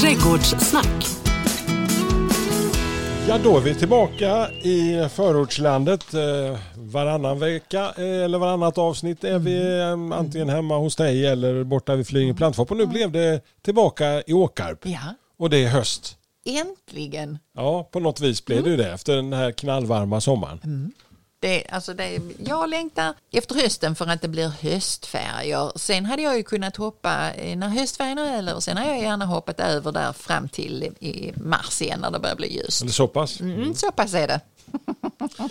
Trädgårdssnack. Ja, då är vi tillbaka i förortslandet. Eh, Varannan vecka eh, eller varannat avsnitt är vi eh, antingen hemma hos dig eller borta vid Flyinge plantfop. Och nu blev det tillbaka i Åkarp. Ja, Och det är höst. äntligen. Ja, på något vis blev det ju det efter den här knallvarma sommaren. Det, alltså det, jag längtar efter hösten för att det blir höstfärger. Sen hade jag ju kunnat hoppa eh, när höstfärgerna är över sen har jag gärna hoppat över där fram till i mars igen när det börjar bli ljust. Eller så pass. Mm, så pass är det.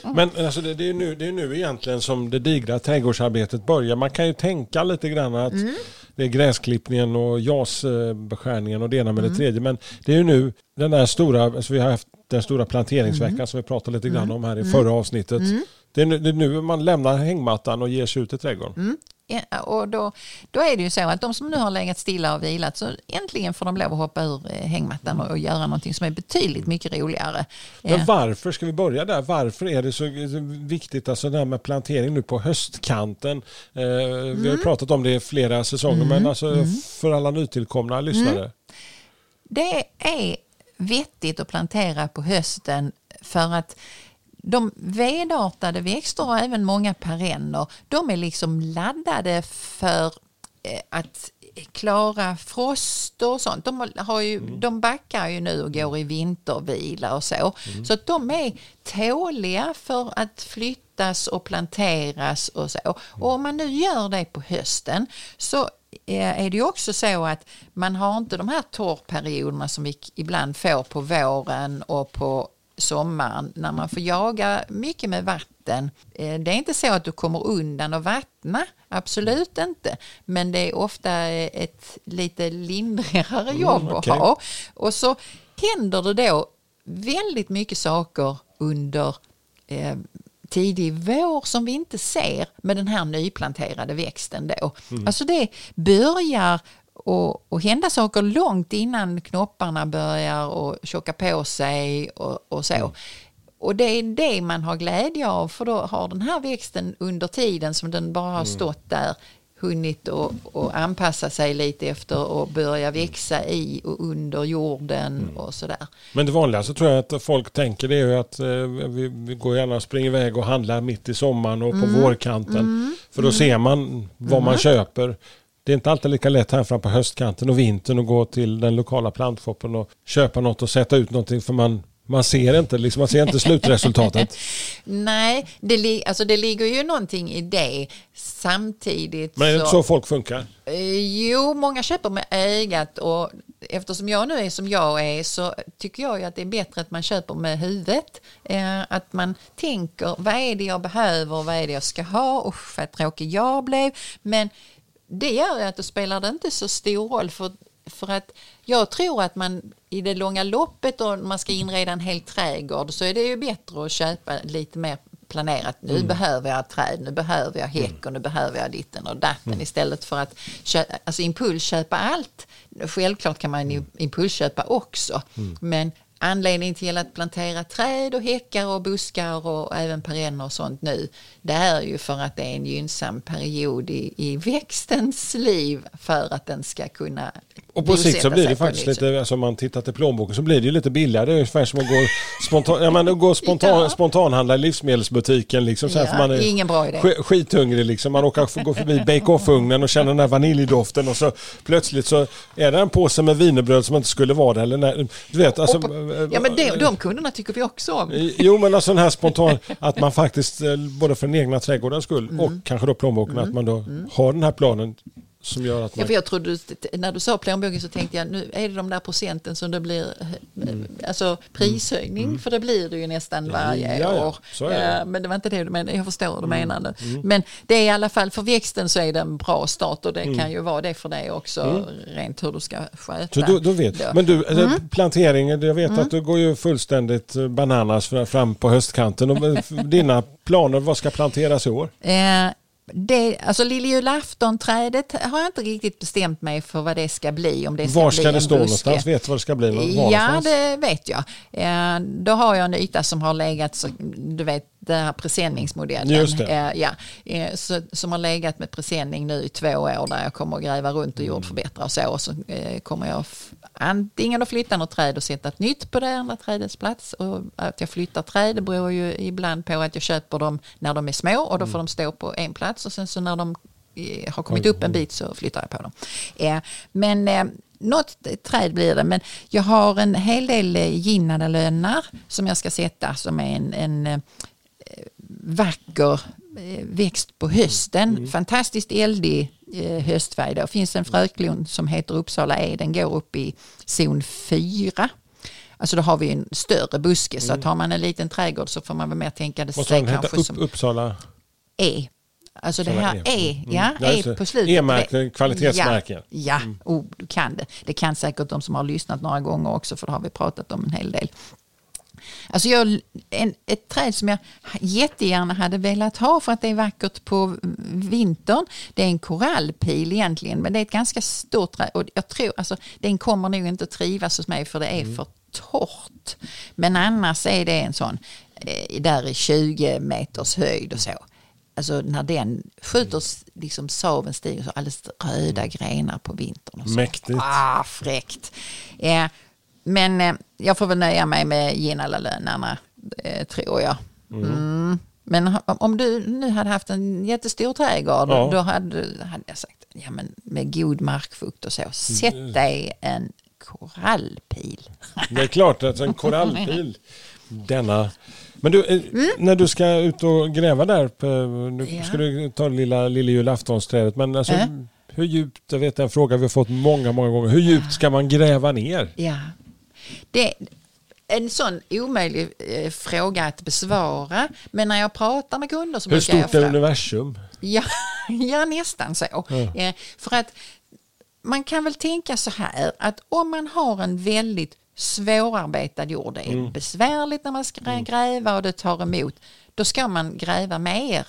Men alltså det, det, är nu, det är nu egentligen som det digra trädgårdsarbetet börjar. Man kan ju tänka lite grann att det är gräsklippningen och jasbeskärningen och det ena med det tredje. Men det är ju nu den där stora, alltså vi har haft den stora planteringsveckan som vi pratade lite grann om här i förra avsnittet. Det, är nu, det är nu man lämnar hängmattan och ger sig ut i trädgården. Ja, och då, då är det ju så att de som nu har legat stilla och vilat så äntligen får de lov att hoppa ur eh, hängmattan och, och göra någonting som är betydligt mycket roligare. Men Ja. varför, ska vi börja där, varför är det så viktigt, alltså det här med plantering nu på höstkanten? Eh, Vi Mm. har ju pratat om det i flera säsonger, men alltså för alla nytillkomna lyssnare. Mm. Det är vettigt att plantera på hösten för att de vedartade växter och även många perenner, de är liksom laddade för eh, att klara frost och sånt. De, har ju, de backar ju nu och går i vintervila och så. Så att de är tåliga för att flyttas och planteras och så. Och om man nu gör det på hösten så eh, är det ju också så att man har inte de här torrperioderna som vi ibland får på våren och på sommaren när man får jaga mycket med vatten. Eh, Det är inte så att du kommer undan och vattna, absolut inte. Men det är ofta eh, ett lite lindrigare jobb Mm, okej. att ha. Och så händer det då väldigt mycket saker under eh, tidig vår som vi inte ser med den här nyplanterade växten då. Alltså det börjar och, och hända saker långt innan knopparna börjar och tjocka på sig och, och så. Och det är det man har glädje av för då har den här växten under tiden som den bara har stått där hunnit och, och anpassa sig lite efter och börja växa i och under jorden och sådär. Men det vanligaste tror jag att folk tänker det är ju att eh, vi, vi går gärna och springer iväg och handlar mitt i sommaren och på vårkanten. För då ser man vad man köper. Det är inte alltid lika lätt här fram på höstkanten och vintern att gå till den lokala plantshoppen och köpa något och sätta ut någonting för man, man ser inte, liksom, man ser inte slutresultatet. Nej, det, li- alltså det ligger ju någonting i det. Samtidigt Men är det inte så folk funkar? Eh, Jo, många köper med ögat och eftersom jag nu är som jag är så tycker jag att det är bättre att man köper med huvudet. Eh, att man tänker, vad är det jag behöver, vad är det jag ska ha, usch vad tråkig jag blev. Men det gör att då spelar det inte så stor roll för, för att jag tror att man i det långa loppet och man ska inreda en hel trädgård så är det ju bättre att köpa lite mer planerat. Nu behöver jag träd, nu behöver jag häck och nu behöver jag ditten och datten istället för att alltså impulsköpa allt. Självklart kan man ju impulsköpa också men anledningen till att plantera träd och häckar och buskar och även perenner och sånt nu det är ju för att det är en gynnsam period i, i växtens liv för att den ska kunna Och på sikt så blir det faktiskt lite, alltså om man tittar till plånboken så blir det ju lite billigare. Det är ungefär som att gå, spontan, ja, men gå spontan, Ja. spontanhandla i livsmedelsbutiken. Liksom, så här, Ja, för man är ingen bra idé. sk- skithungrig. Liksom. Man råkar gå förbi bake-off-ugnen och känna den här vaniljdoften och så plötsligt så är det en påse med wienerbröd som inte skulle vara det. Eller nej, du vet, alltså, Och på- ja men de, de kunderna tycker vi också om. Jo men alltså den här spontan, att man faktiskt eh, både för den egna trädgårdens skull Mm. och kanske då plånboken, att man då har den här planen som gör att Ja, man... för jag trodde, när du sa plånboken så tänkte jag nu är det de där procenten som det blir Mm. alltså prishöjning för det blir det ju nästan varje ja, ja. år. Så är det. Mm. Eh, Men det var inte det du menade, jag förstår vad du menar nu. Men det är i alla fall för växten så är det en bra start och det kan ju vara det för dig också rent hur du ska sköta. Mm. Så då, då vet. då. Men du, mm. plantering, jag vet Mm. att du går ju fullständigt eh, bananas fra- fram på höstkanten. Och eh, dina planer, vad ska planteras i år? Eh, det, alltså lilljulafton-trädet har jag inte riktigt bestämt mig för vad det ska bli. Om det ska var bli ska det en stå någonstans? Vet du vad det ska bli? Var Ja, någonstans? det vet jag. Eh, Då har jag en yta som har legat, så, du vet, den här presenningsmodellen. Just det. Eh, Ja, eh, så, som har legat med presenning nu i två år där jag kommer att gräva runt och Mm. jordförbättra och så. Och så eh, kommer jag antingen att flytta något träd och sätta ett nytt på det andra trädets plats. Och att jag flyttar träd det beror ju ibland på att jag köper dem när de är små och då får de stå på en plats och sen så när de eh, har kommit upp en bit så flyttar jag på dem. Eh, Men eh, något träd blir det. Men jag har en hel del eh, ginnadalönnar som jag ska sätta som är en, en vacker växt på hösten. Fantastiskt eldig höstfärg. Det finns en fröklon som heter Uppsala E. Den går upp i zon 4. Alltså då har vi en större buske. Så att har man en liten trädgård så får man väl mer tänka det Måste sig den heta upp, Uppsala? E. Alltså det här E. E, Mm. ja, E på slutet. E-märkning, kvalitetsmärken. Ja, ja. Oh, du kan det. Det kan säkert de som har lyssnat några gånger också för det har vi pratat om en hel del. Alltså jag, en, ett träd som jag jättegärna hade velat ha för att det är vackert på vintern. Det är en korallpil egentligen men det är ett ganska stort träd och jag tror alltså den kommer nog inte att trivas hos mig för det är Mm. för torrt. Men annars är det en sån eh, där i 20 meters höjd och så. Alltså när den skjuter liksom saven stiger så alldeles röda grenar på vintern. Och så. Mäktigt. Ah, fräckt. Eh, men eh, jag får väl nöja mig med Ginnalalönarna, eh, tror jag. Mm. Men ha- om du nu hade haft en jättestor trädgård, Ja. då hade, hade jag sagt, ja men med god markfukt och så, Mm. sätt dig en korallpil. Det är klart att en korallpil, denna... Men du, eh, när du ska ut och gräva där, nu Mm. Ja. ska du ta det lilla, lilla julaftonsträdet, men alltså, Äh? hur djupt, jag vet en fråga vi har fått många, många gånger, hur djupt ska man gräva ner? Ja. Det en sån omöjlig eh, fråga att besvara. Men när jag pratar med kunder så Hur brukar jag stort är universum? Ja, ja nästan så. Eh, för att man kan väl tänka så här att om man har en väldigt svårarbetad jord, det är besvärligt när man ska gräva och det tar emot, då ska man gräva mer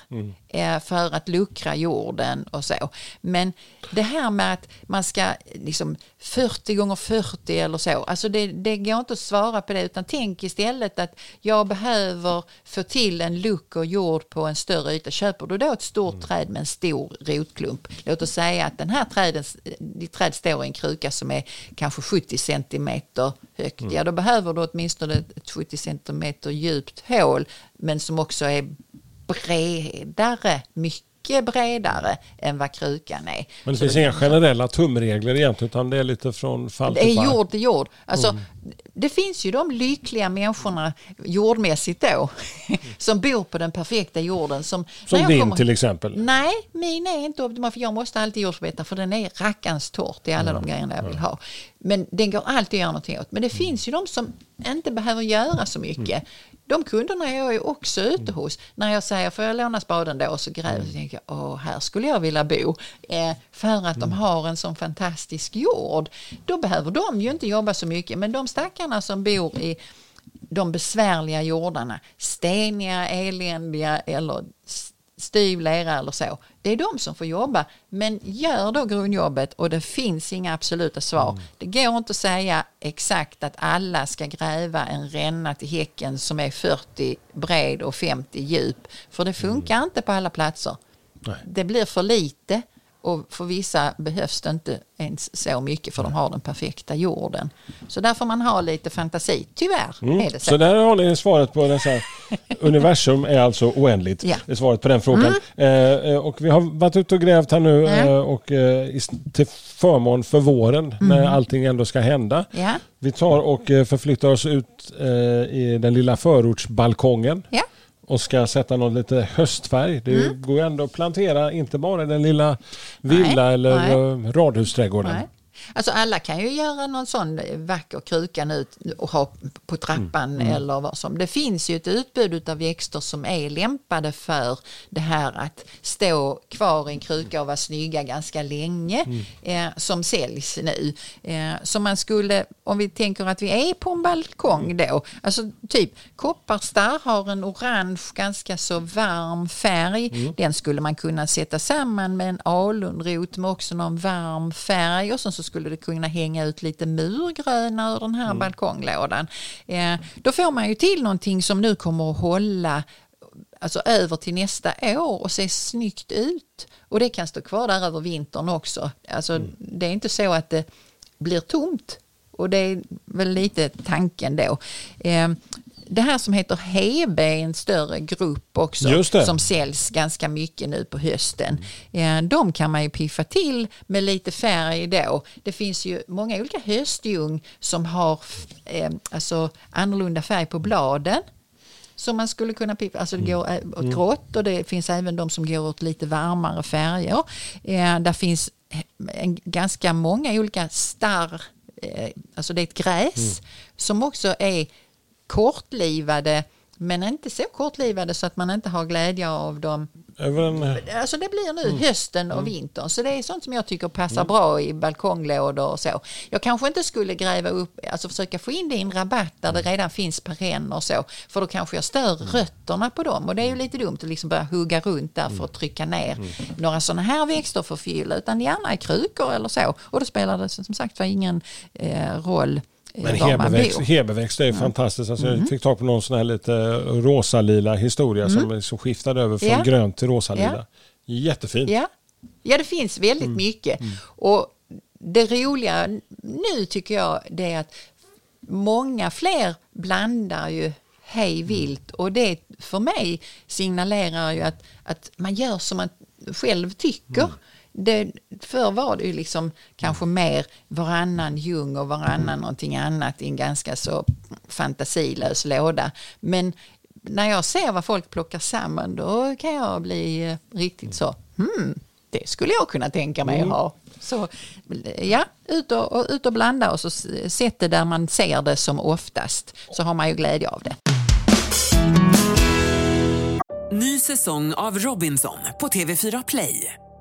eh, för att luckra jorden och så. Men det här med att man ska liksom 40 gånger 40 eller så, alltså det, det går inte att svara på det utan tänk istället att jag behöver få till en lucker jord på en större yta. Köper du då ett stort träd med en stor rotklump, låt oss säga att den här träden, ditt träd står i en kruka som är kanske 70 centimeter högt, ja då behöver du åtminstone ett 70 centimeter djupt hål men som också är bredare, mycket bredare än vad krukan är. Men det Så finns inga generella tumregler egentligen, utan det är lite från fall det till är fall. jord till jord. Alltså, Det finns ju de lyckliga människorna jordmässigt då som bor på den perfekta jorden. Som, Som din kommer- till exempel. Nej, min är inte optimal för jag måste alltid jordförbättra för den är rackans torrt i alla de grejerna jag vill ha. Men den går alltid att göra någonting åt. Men det finns ju de som inte behöver göra så mycket. De kunderna är jag ju också ute hos. När jag säger får jag låna spaden då och så gräver jag så tänker jag åh här skulle jag vilja bo. Eh, för att de har en sån fantastisk jord. Då behöver de ju inte jobba så mycket. Men de stackarna som bor i de besvärliga jordarna, steniga, eländiga eller styv lera eller så. Det är de som får jobba. Men gör då grundjobbet och det finns inga absoluta svar. Det går inte att säga exakt att alla ska gräva en ränna till häcken som är 40 bred och 50 djup. För det funkar inte på alla platser. Nej. Det blir för lite och för vissa behövs det inte ens så mycket för de har den perfekta jorden. Så där får man ha lite fantasi. Tyvärr är det så. Så där har ni svaret på här. Universum är alltså oändligt. Ja. Mm. Det är svaret på den frågan. Eh, eh, och vi har varit ute och grävt här nu Ja. eh, och eh, till förmån för våren när allting ändå ska hända. Mm. Ja. Vi tar och eh, förflyttar oss ut eh, i den lilla förortsbalkongen Ja. Och ska sätta någon lite höstfärg. Det går ju ändå att plantera inte bara den lilla villa Nej, eller nej. eh, radhusträdgården. Nej. Alltså alla kan ju göra någon sån vacker kruka nu och ha på trappan mm. eller vad som. Det finns ju ett utbud av växter som är lämpade för det här att stå kvar i en kruka och vara snygga ganska länge mm. eh, som säljs nu. Eh, så man skulle, om vi tänker att vi är på en balkong då, alltså typ kopparstar har en orange ganska så varm färg. Mm. Den skulle man kunna sätta samman med en alunrot med också någon varm färg och sen så skulle det kunna hänga ut lite murgröna ur den här mm. balkonglådan. Eh, då får man ju till någonting som nu kommer att hålla alltså över till nästa år och se snyggt ut. Och det kan stå kvar där över vintern också. Alltså, mm. Det är inte så att det blir tomt. Och det är väl lite tanken då. Eh, det här som heter Hebe är en större grupp också som säljs ganska mycket nu på hösten. De kan man ju piffa till med lite färg då. Det finns ju många olika höstljung som har eh, alltså annorlunda färg på bladen. Som man skulle kunna piffa, alltså det går mm. åt grått och det finns även de som går åt lite varmare färger. Eh, där finns en, ganska många olika starr, eh, alltså det är ett gräs mm. som också är kortlivade men inte så kortlivade så att man inte har glädje av dem. Även... Alltså det blir nu mm. hösten och mm. vintern så det är sånt som jag tycker passar mm. bra i balkonglådor och så. Jag kanske inte skulle gräva upp, alltså försöka få in det i en rabatt där det mm. redan finns perenner och så. För då kanske jag stör mm. rötterna på dem och det är ju lite dumt att liksom börja hugga runt där för att trycka ner några sådana här växter för att fylla utan gärna i krukor eller så. Och då spelar det som sagt var ingen eh, roll men hebeväxt är mm. fantastiskt. Alltså mm. Jag fick tag på någon sån här lite rosa-lila historia mm. som, som skiftade över från ja. grönt till rosa-lila. Ja. Jättefint. Ja. ja, det finns väldigt mm. mycket. Mm. Och det roliga nu tycker jag det är att många fler blandar ju hej vilt och det för mig signalerar ju att, att man gör som man själv tycker. Mm det, förr var det ju liksom kanske mer varannan ljung och varannan någonting annat i en ganska så fantasilös låda. Men när jag ser vad folk plockar samman då kan jag bli eh, riktigt så, hmm, det skulle jag kunna tänka mig att ha. Så ja, ut och, och, ut och blanda och så sätt det där man ser det som oftast så har man ju glädje av det. Ny säsong av Robinson på TV4 Play.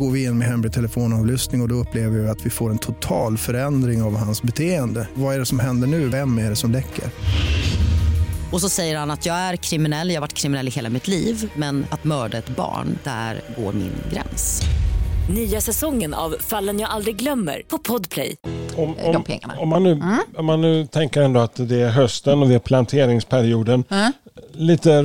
går vi in med hemlig telefonavlyssning och, och då upplever vi att vi får en total förändring av hans beteende. Vad är det som händer nu? Vem är det som läcker? Och så säger han att jag är kriminell, jag har varit kriminell i hela mitt liv men att mörda ett barn, där går min gräns. Nya säsongen av Fallen jag aldrig glömmer på Podplay. Om, om, om, man nu, mm. om man nu tänker ändå att det är hösten och vi är planteringsperioden. Mm lite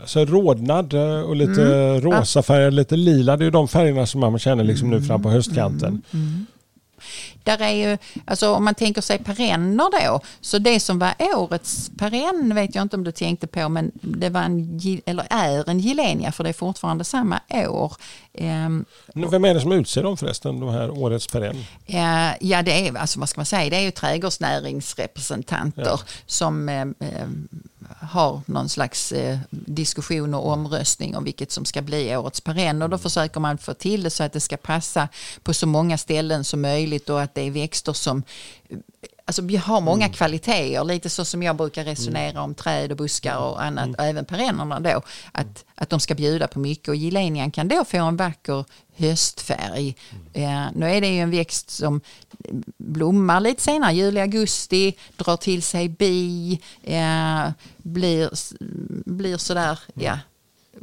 alltså, rodnad eh, och lite mm. rosa färger, lite lila. Det är de färgerna som man känner liksom nu fram på höstkanten. Mm. mm. Där är ju, alltså om man tänker sig perenner då, så det som var årets perenn vet jag inte om du tänkte på, men det var en, eller är en gilenia för det är fortfarande samma år. Um, Vem är det som utser dem förresten, de här årets perenn? Uh, ja, det är, alltså vad ska man säga, det är ju trädgårdsnäringsrepresentanter ja. som uh, har någon slags eh, diskussion och omröstning om vilket som ska bli årets perenn. Och då försöker man få till det så att det ska passa på så många ställen som möjligt och att det är växter som Alltså vi har många mm. kvaliteter, lite så som jag brukar resonera mm. om träd och buskar och annat, mm. och även perennerna då, att, att de ska bjuda på mycket. Och gilenian kan då få en vacker höstfärg. Mm. Eh, nu är det ju en växt som blommar lite senare, juli, augusti, drar till sig bi, eh, blir, blir sådär, mm. ja,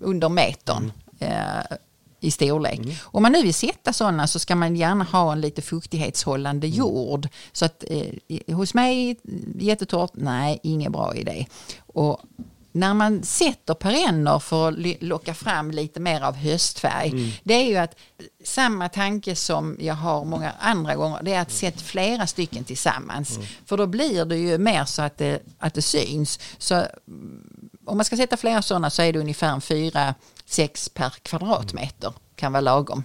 under metern. Eh, i storlek. Mm. Om man nu vill sätta sådana så ska man gärna ha en lite fuktighetshållande mm. jord. Så att eh, hos mig jättetorrt, nej, ingen bra idé. Och när man sätter perenner för att locka fram lite mer av höstfärg, det är ju att samma tanke som jag har många andra gånger, det är att sätta flera stycken tillsammans. För då blir det ju mer så att det, att det syns. Så mm, om man ska sätta flera sådana så är det ungefär en fyra, sex per kvadratmeter kan vara lagom.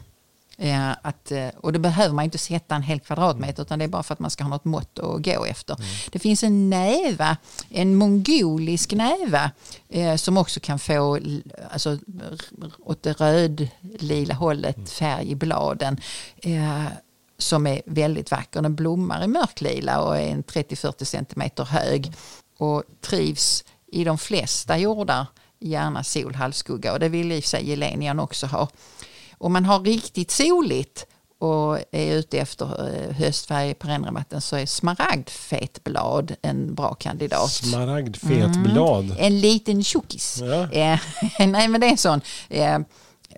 Eh, att, eh, och då behöver man inte sätta en hel kvadratmeter utan det är bara för att man ska ha något mått att gå efter. Det finns en näva, en mongolisk näva eh, som också kan få alltså, åt det röd-lila hållet färg i bladen. Eh, som är väldigt vacker. Den blommar i mörklila och är en 30-40 centimeter hög och trivs i de flesta jordar, gärna sol, halvskugga och det vill i sig gelenian också ha. Om man har riktigt soligt och är ute efter eh, höstfärg i perennrabatten så är smaragdfetblad en bra kandidat. Smaragdfet blad. En liten tjockis. Ja. Eh, nej men det är en sån eh,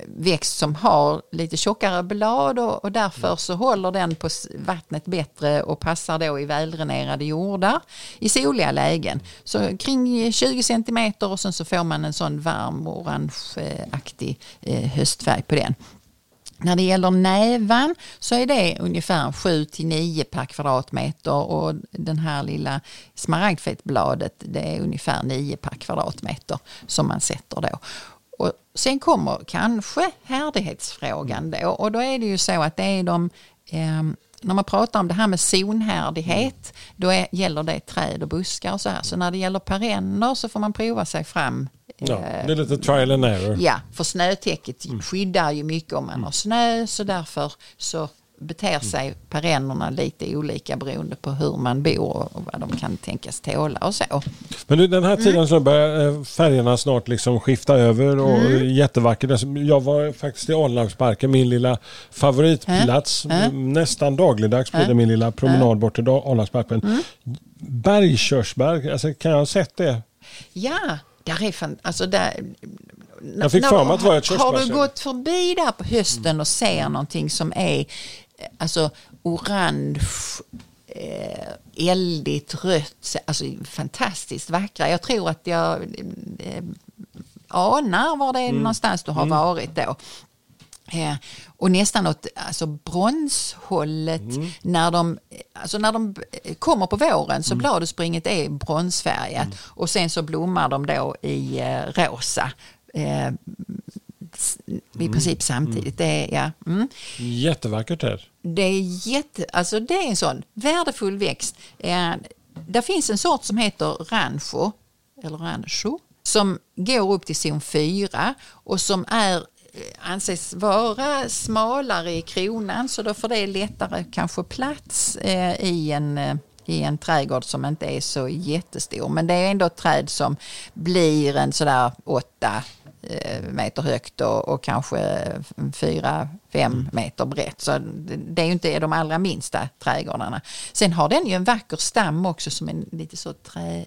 växt som har lite tjockare blad och, och därför så håller den på vattnet bättre och passar då i väldränerade jordar i soliga lägen. Så kring 20 centimeter och sen så får man en sån varm orangeaktig eh, höstfärg på den. När det gäller nävan så är det ungefär 7 till 9 per kvadratmeter och den här lilla smaragdfetbladet det är ungefär 9 per kvadratmeter som man sätter då. Och sen kommer kanske härdighetsfrågan då och då är det ju så att det är de eh, när man pratar om det här med zonhärdighet då är, gäller det träd och buskar och så här. Så när det gäller perenner så får man prova sig fram Ja, eh, det är lite trial and error. Ja, för snötäcket Mm. skyddar ju mycket om man har snö så därför så beter Mm. sig perennerna lite olika beroende på hur man bor och vad de kan tänkas tåla och så. Men du, den här Mm. tiden så börjar eh, färgerna snart liksom skifta över och Mm. jättevackert. Alltså, Jag var faktiskt i Alnarpsparken, min lilla favoritplats. Äh? Nästan dagligdags blir det min lilla promenad bort till Alnarpsparken. Mm. Bergkörsbär, alltså, kan jag ha sett det? Ja, där är fan, alltså där, Jag fick för mig att det var ett Har du gått förbi där på hösten och ser någonting som är alltså orange, eh, eldigt rött, alltså fantastiskt vackra. Jag tror att jag eh, anar var det är någonstans du har varit då. Eh, och nästan åt alltså bronshållet när, de, alltså när de kommer på våren så bladutspringet är bronsfärgat och sen så blommar de då i eh, rosa. Eh, I princip samtidigt. Det är, ja, mm. Jättevackert här. Det är jätte, alltså det är en sån värdefull växt. Eh, där finns en sort som heter rancho, eller rancho, som går upp till zon 4 och som är eh, anses vara smalare i kronan så då får det lättare kanske plats eh, i en eh, i en trädgård som inte är så jättestor. Men det är ändå ett träd som blir en sådär åtta eh, meter högt och, och kanske fyra, fem meter brett. Så det, det är ju inte de allra minsta trädgårdarna. Sen har den ju en vacker stam också som är lite så trä,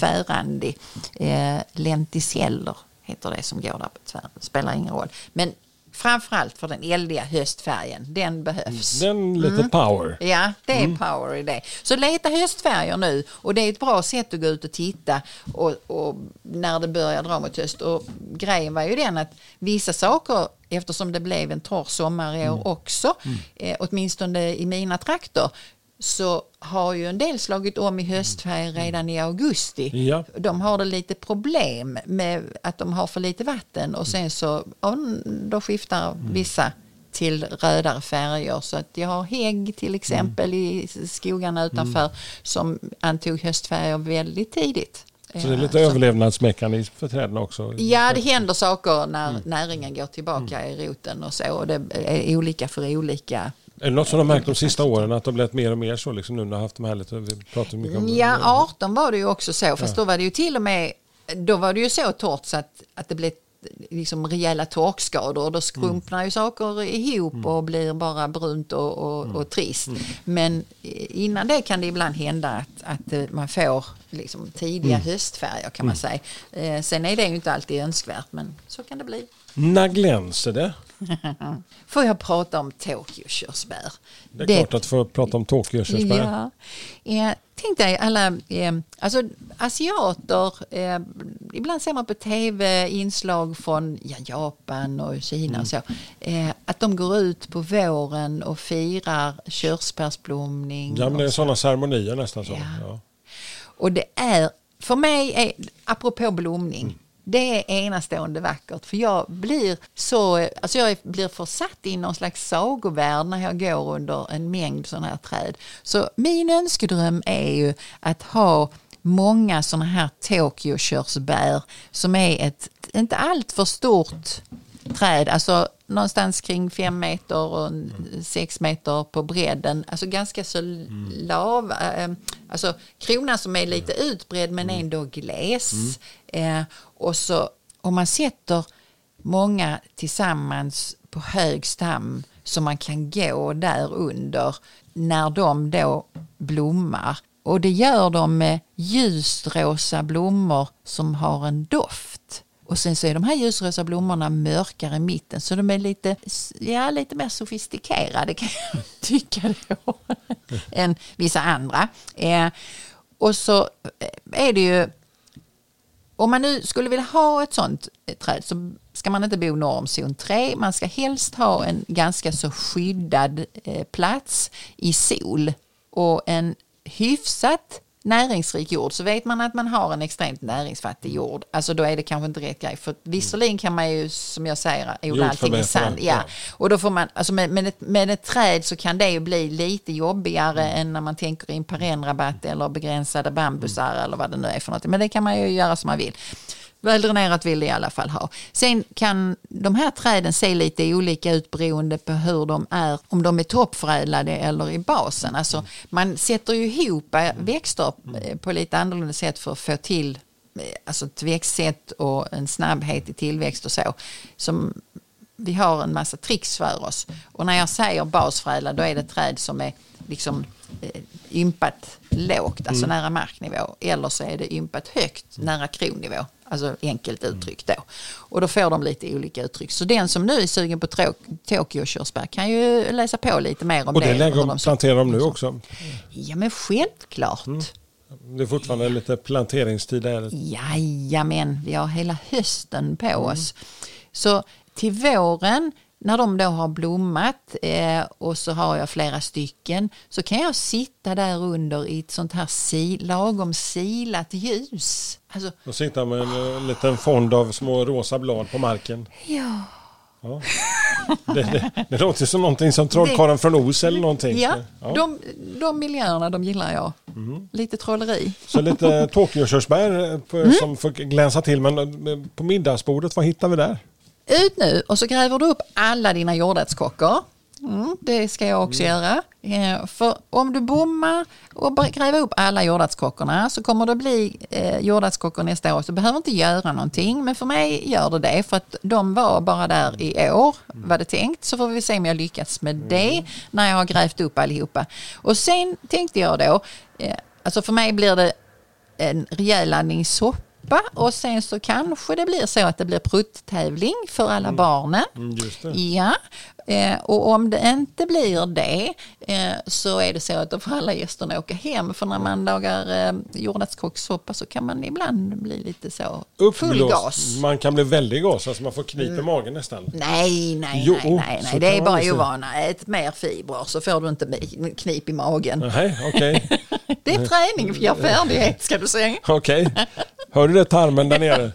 tvärrandig. Eh, lenticeller heter det som går där på tvär. spelar ingen roll. Men framförallt för den eldiga höstfärgen, den behövs. Den lite power. Ja, det är power i det. Så leta höstfärger nu och det är ett bra sätt att gå ut och titta och, och när det börjar dra mot höst. Och grejen var ju den att vissa saker, eftersom det blev en torr sommar i år också, eh, åtminstone i mina trakter, så har ju en del slagit om i höstfärg redan i augusti. Ja. De har det lite problem med att de har för lite vatten och sen så ja, då skiftar vissa till rödare färger. Så att jag har hägg till exempel i skogarna utanför som antog höstfärger väldigt tidigt. Så det är lite Ja, överlevnadsmekanism för träden också. Ja, det händer saker när näringen går tillbaka i roten och så. Och det är olika för olika Är det något som de har märkt de sista åren att det har blivit mer och mer så liksom nu när de har haft de här lite, vi pratar mycket om Ja, 18 var det ju också så. Fast då var det ju till och med, då var det ju så torrt så att, att det blev liksom rejäla torkskador och då skrumpnar ju saker ihop och blir bara brunt och, och, och trist. Men innan det kan det ibland hända att, att eh, man får liksom tidiga höstfärger kan man säga. Eh, sen är det ju inte alltid önskvärt men så kan det bli. När glänser det? Får jag prata om Tokyo-körsbär? Det är klart att du får prata om Tokyo-körsbär. Ja. Eh, tänk dig alla, eh, alltså asiater, eh, ibland ser man på tv inslag från ja, Japan och Kina och så. Eh, att de går ut på våren och firar körsbärsblomning. Ja, men det är sådana ceremonier nästan så. Ja. Ja. Och det är, för mig, är, apropå blomning, det är enastående vackert. För jag blir så, alltså jag blir försatt i någon slags sagovärld när jag går under en mängd sådana här träd. Så min önskedröm är ju att ha många sådana här Tokyo-körsbär som är ett inte allt för stort träd, alltså någonstans kring fem meter och sex meter på bredden. Alltså ganska så lav, eh, alltså kronan som är lite utbredd men ändå gles. Eh, och så om man sätter många tillsammans på hög stam så man kan gå där under när de då blommar. Och det gör de med ljusrosa blommor som har en doft. Och sen så är de här ljusrosa blommorna mörkare i mitten så de är lite, ja, lite mer sofistikerade kan jag tycka då än vissa andra. Eh, och så eh, är det ju om man nu skulle vilja ha ett sånt eh, träd så ska man inte bo norr om zon 3. Man ska helst ha en ganska så skyddad eh, plats i sol och en hyfsat näringsrik jord så vet man att man har en extremt näringsfattig jord. Alltså då är det kanske inte rätt grej. För visserligen kan man ju som jag säger odla allting i sand. Ja. Och då får man, alltså med, med, ett, med ett träd så kan det ju bli lite jobbigare än när man tänker i en perennrabatt eller begränsade bambusar eller vad det nu är för något. Men det kan man ju göra som man vill. Väldränerat vill det i alla fall ha. Sen kan de här träden se lite olika ut beroende på hur de är, om de är toppförädlade eller i basen. Alltså man sätter ju ihop eh, växter eh, på lite annorlunda sätt för att få till eh, alltså ett växtsätt och en snabbhet i tillväxt och så. Som vi har en massa tricks för oss. Och när jag säger basförädlad då är det träd som är liksom eh, ympat lågt, alltså nära marknivå. Eller så är det ympat högt, nära kronnivå. Alltså enkelt uttryckt då. Och då får de lite olika uttryck. Så den som nu är sugen på Tokyo-körsbär kan ju läsa på lite mer om Och det. det lägger de planterar de nu också. Ja men självklart. Det är fortfarande lite planteringstid där. Jajamän, vi har hela hösten på oss. Så till våren när de då har blommat eh, och så har jag flera stycken så kan jag sitta där under i ett sånt här si, lagom silat ljus. Alltså, Och sitta med en eh, liten fond av små rosa blad på marken. ja. Ja. Det, det, det låter som någonting som Trollkarlen från Oz eller någonting. Ja, Ja. De, de miljöerna de gillar jag. Lite trolleri. Så lite Tokyo-körsbär eh, Mm. som får glänsa till. Men eh, på middagsbordet, vad hittar vi där? Ut nu och så gräver du upp alla dina jordärtskockor. Mm, det ska jag också göra. Eh, för om du bommar och gräver upp alla jordärtskockorna så kommer det bli eh, jordärtskockor nästa år. Så du behöver inte göra någonting. Men för mig gör det det. För att de var bara där i år, var det tänkt. Så får vi se om jag lyckas med det när jag har grävt upp allihopa. Och sen tänkte jag då, eh, alltså för mig blir det en rejäl laddning soppa och sen så kanske det blir så att det blir prutt-tävling för alla barnen. Mm, just det. Ja, eh, och om det inte blir det eh, så är det så att då får alla gästerna åka hem. För när man lagar eh, jordärtskockssoppa så kan man ibland bli lite så full gas. Man kan bli väldigt gas, alltså man får knip i magen nästan. Nej, nej, Jo, nej, nej, nej. det är bara ovana. Ät mer fibrer så får du inte knip i magen. Nej, okej. Det är träning för färdighet ska du säga. Okej. Hör du det tarmen där nere?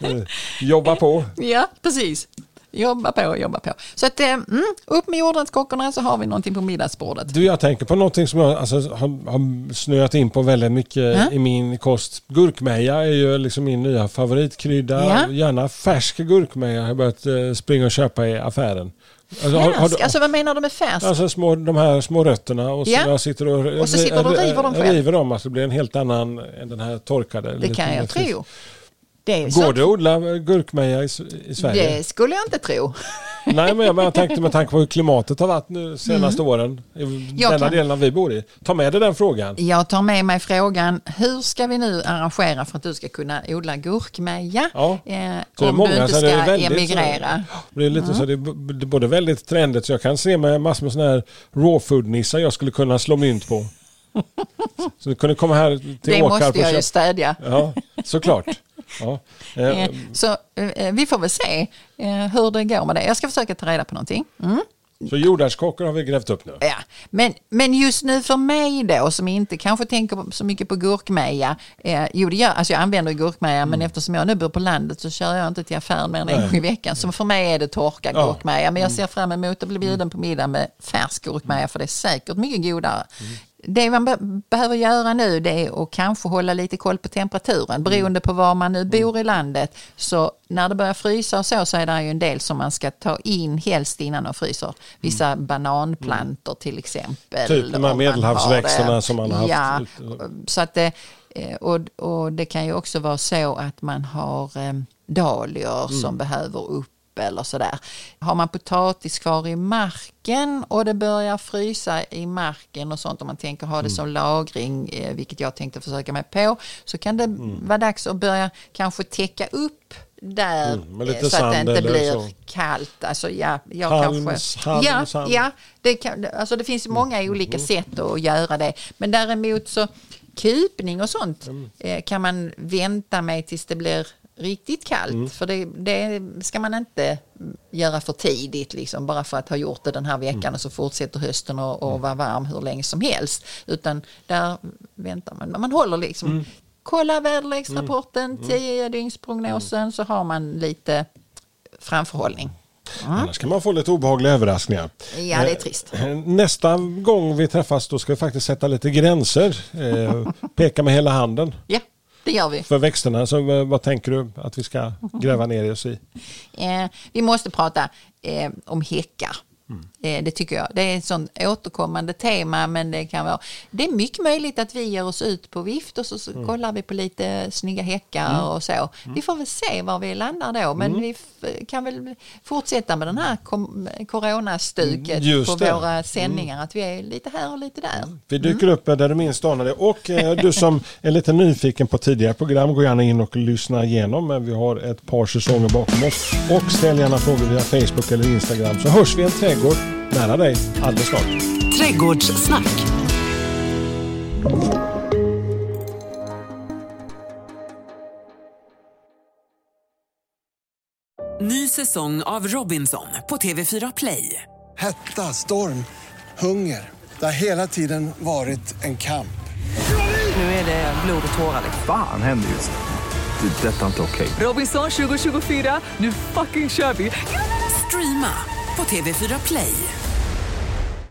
Jobba på. Ja, precis. Jobba på, jobba på. Så att, eh, mm, upp med jordärtskockorna så har vi någonting på middagsbordet. Du, jag tänker på någonting som jag alltså, har, har snöat in på väldigt mycket Ja. i min kost. Gurkmeja är ju liksom min nya favoritkrydda. Ja. Gärna färsk gurkmeja har jag börjat eh, springa och köpa i affären. Alltså, har- har du- alltså vad menar du med färsk? Alltså små, de här små rötterna och så Ja. jag sitter och, Och så sitter du och river dem själv. river dem, alltså det blir en helt annan än den här torkade. det lite kan jag tro. Det Går så- det att odla gurkmeja i, i Sverige? Det skulle jag inte tro. Nej, men jag tänkte med tanke på hur klimatet har varit nu senaste åren i Mm. Jag denna kan- delen vi bor i. Ta med dig den frågan. Jag tar med mig frågan, hur ska vi nu arrangera för att du ska kunna odla gurkmeja? Ja. Eh, Så om många, du inte så ska det är väldigt emigrera. Så, det är lite så det är, b- det är både väldigt trendigt så jag kan se med massor med sådana här raw food-nissar jag skulle kunna slå mynt på. Så du kunde komma här till Det måste jag ju städja. Ja, såklart. Ja. Eh, Eh, Så eh, vi får väl se hur det går med det. Jag ska försöka ta reda på någonting. Mm. Så jordärtskockor har vi grävt upp nu. Ja. Men, men just nu för mig då som inte kanske tänker så mycket på gurkmeja. Eh, jo, det gör, alltså jag använder gurkmeja men eftersom jag nu bor på landet så kör jag inte till affären mer än en Mm. Gång i veckan. Så för mig är det torkad Ja. Mm. gurkmeja. Men jag ser fram emot att bli bjuden på middag med färsk gurkmeja för det är säkert mycket godare. Mm. Det man be- behöver göra nu det är att kanske hålla lite koll på temperaturen beroende på var man Mm. nu bor i landet. Så när det börjar frysa och så, så är det ju en del som man ska ta in helst innan de fryser. Vissa bananplantor till exempel. Mm. Typ de här medelhavsväxterna som man har haft Ja, ute. så att det, eh, och, och det kan ju också vara så att man har eh, dahlior Mm. som behöver upp eller sådär. Har man potatis kvar i marken och det börjar frysa i marken och sånt om man tänker ha det Mm. som lagring, eh, vilket jag tänkte försöka mig på, så kan det Mm. vara dags att börja kanske täcka upp där Mm, eh, så att det inte blir så. kallt. Alltså, ja, jag Halm, kanske, halm, ja, sand. ja, det, kan, alltså det finns många olika sätt att göra det. Men däremot så kupning och sånt eh, kan man vänta med tills det blir riktigt kallt. För det, det ska man inte göra för tidigt, liksom, bara för att ha gjort det den här veckan och så fortsätter hösten och, och vara varm hur länge som helst. Utan där väntar man. Man håller liksom, kolla väderleksrapporten, 10 dygnsprognosen så har man lite framförhållning. Annars kan man få lite obehagliga överraskningar. Ja, det är trist. Eh, Nästa gång vi träffas då ska vi faktiskt sätta lite gränser. Eh, peka med hela handen Ja, det gör vi. för växterna. Så eh, vad tänker du att vi ska gräva ner oss i? Eh, vi måste prata eh, om häckar. Mm. Eh, det tycker jag. Det är ett sånt återkommande tema men det kan vara. Det är mycket möjligt att vi ger oss ut på vift och så, Mm. kollar vi på lite snygga häckar och så. Vi får väl se var vi landar då men Mm. vi kan väl fortsätta med den här coronastuket Just på det. Mm. våra sändningar. Att vi är lite här och lite där. Vi dyker upp där du minst anar det. Och eh, du som är lite nyfiken på tidigare program, gå gärna in och lyssna igenom. Men vi har ett par säsonger bakom oss. Och ställ gärna frågor via Facebook eller Instagram så hörs vi en trädgård nära dig alldeles snart. Trädgårdssnack. Ny säsong av Robinson på TV4 Play. Hetta, storm, hunger. Det har hela tiden varit en kamp. Nu är det blod och tårar. liksom. Fan händer just. Det. är Detta är inte okej. Robinson 2024, nu fucking kör vi! Streama på TV4 Play.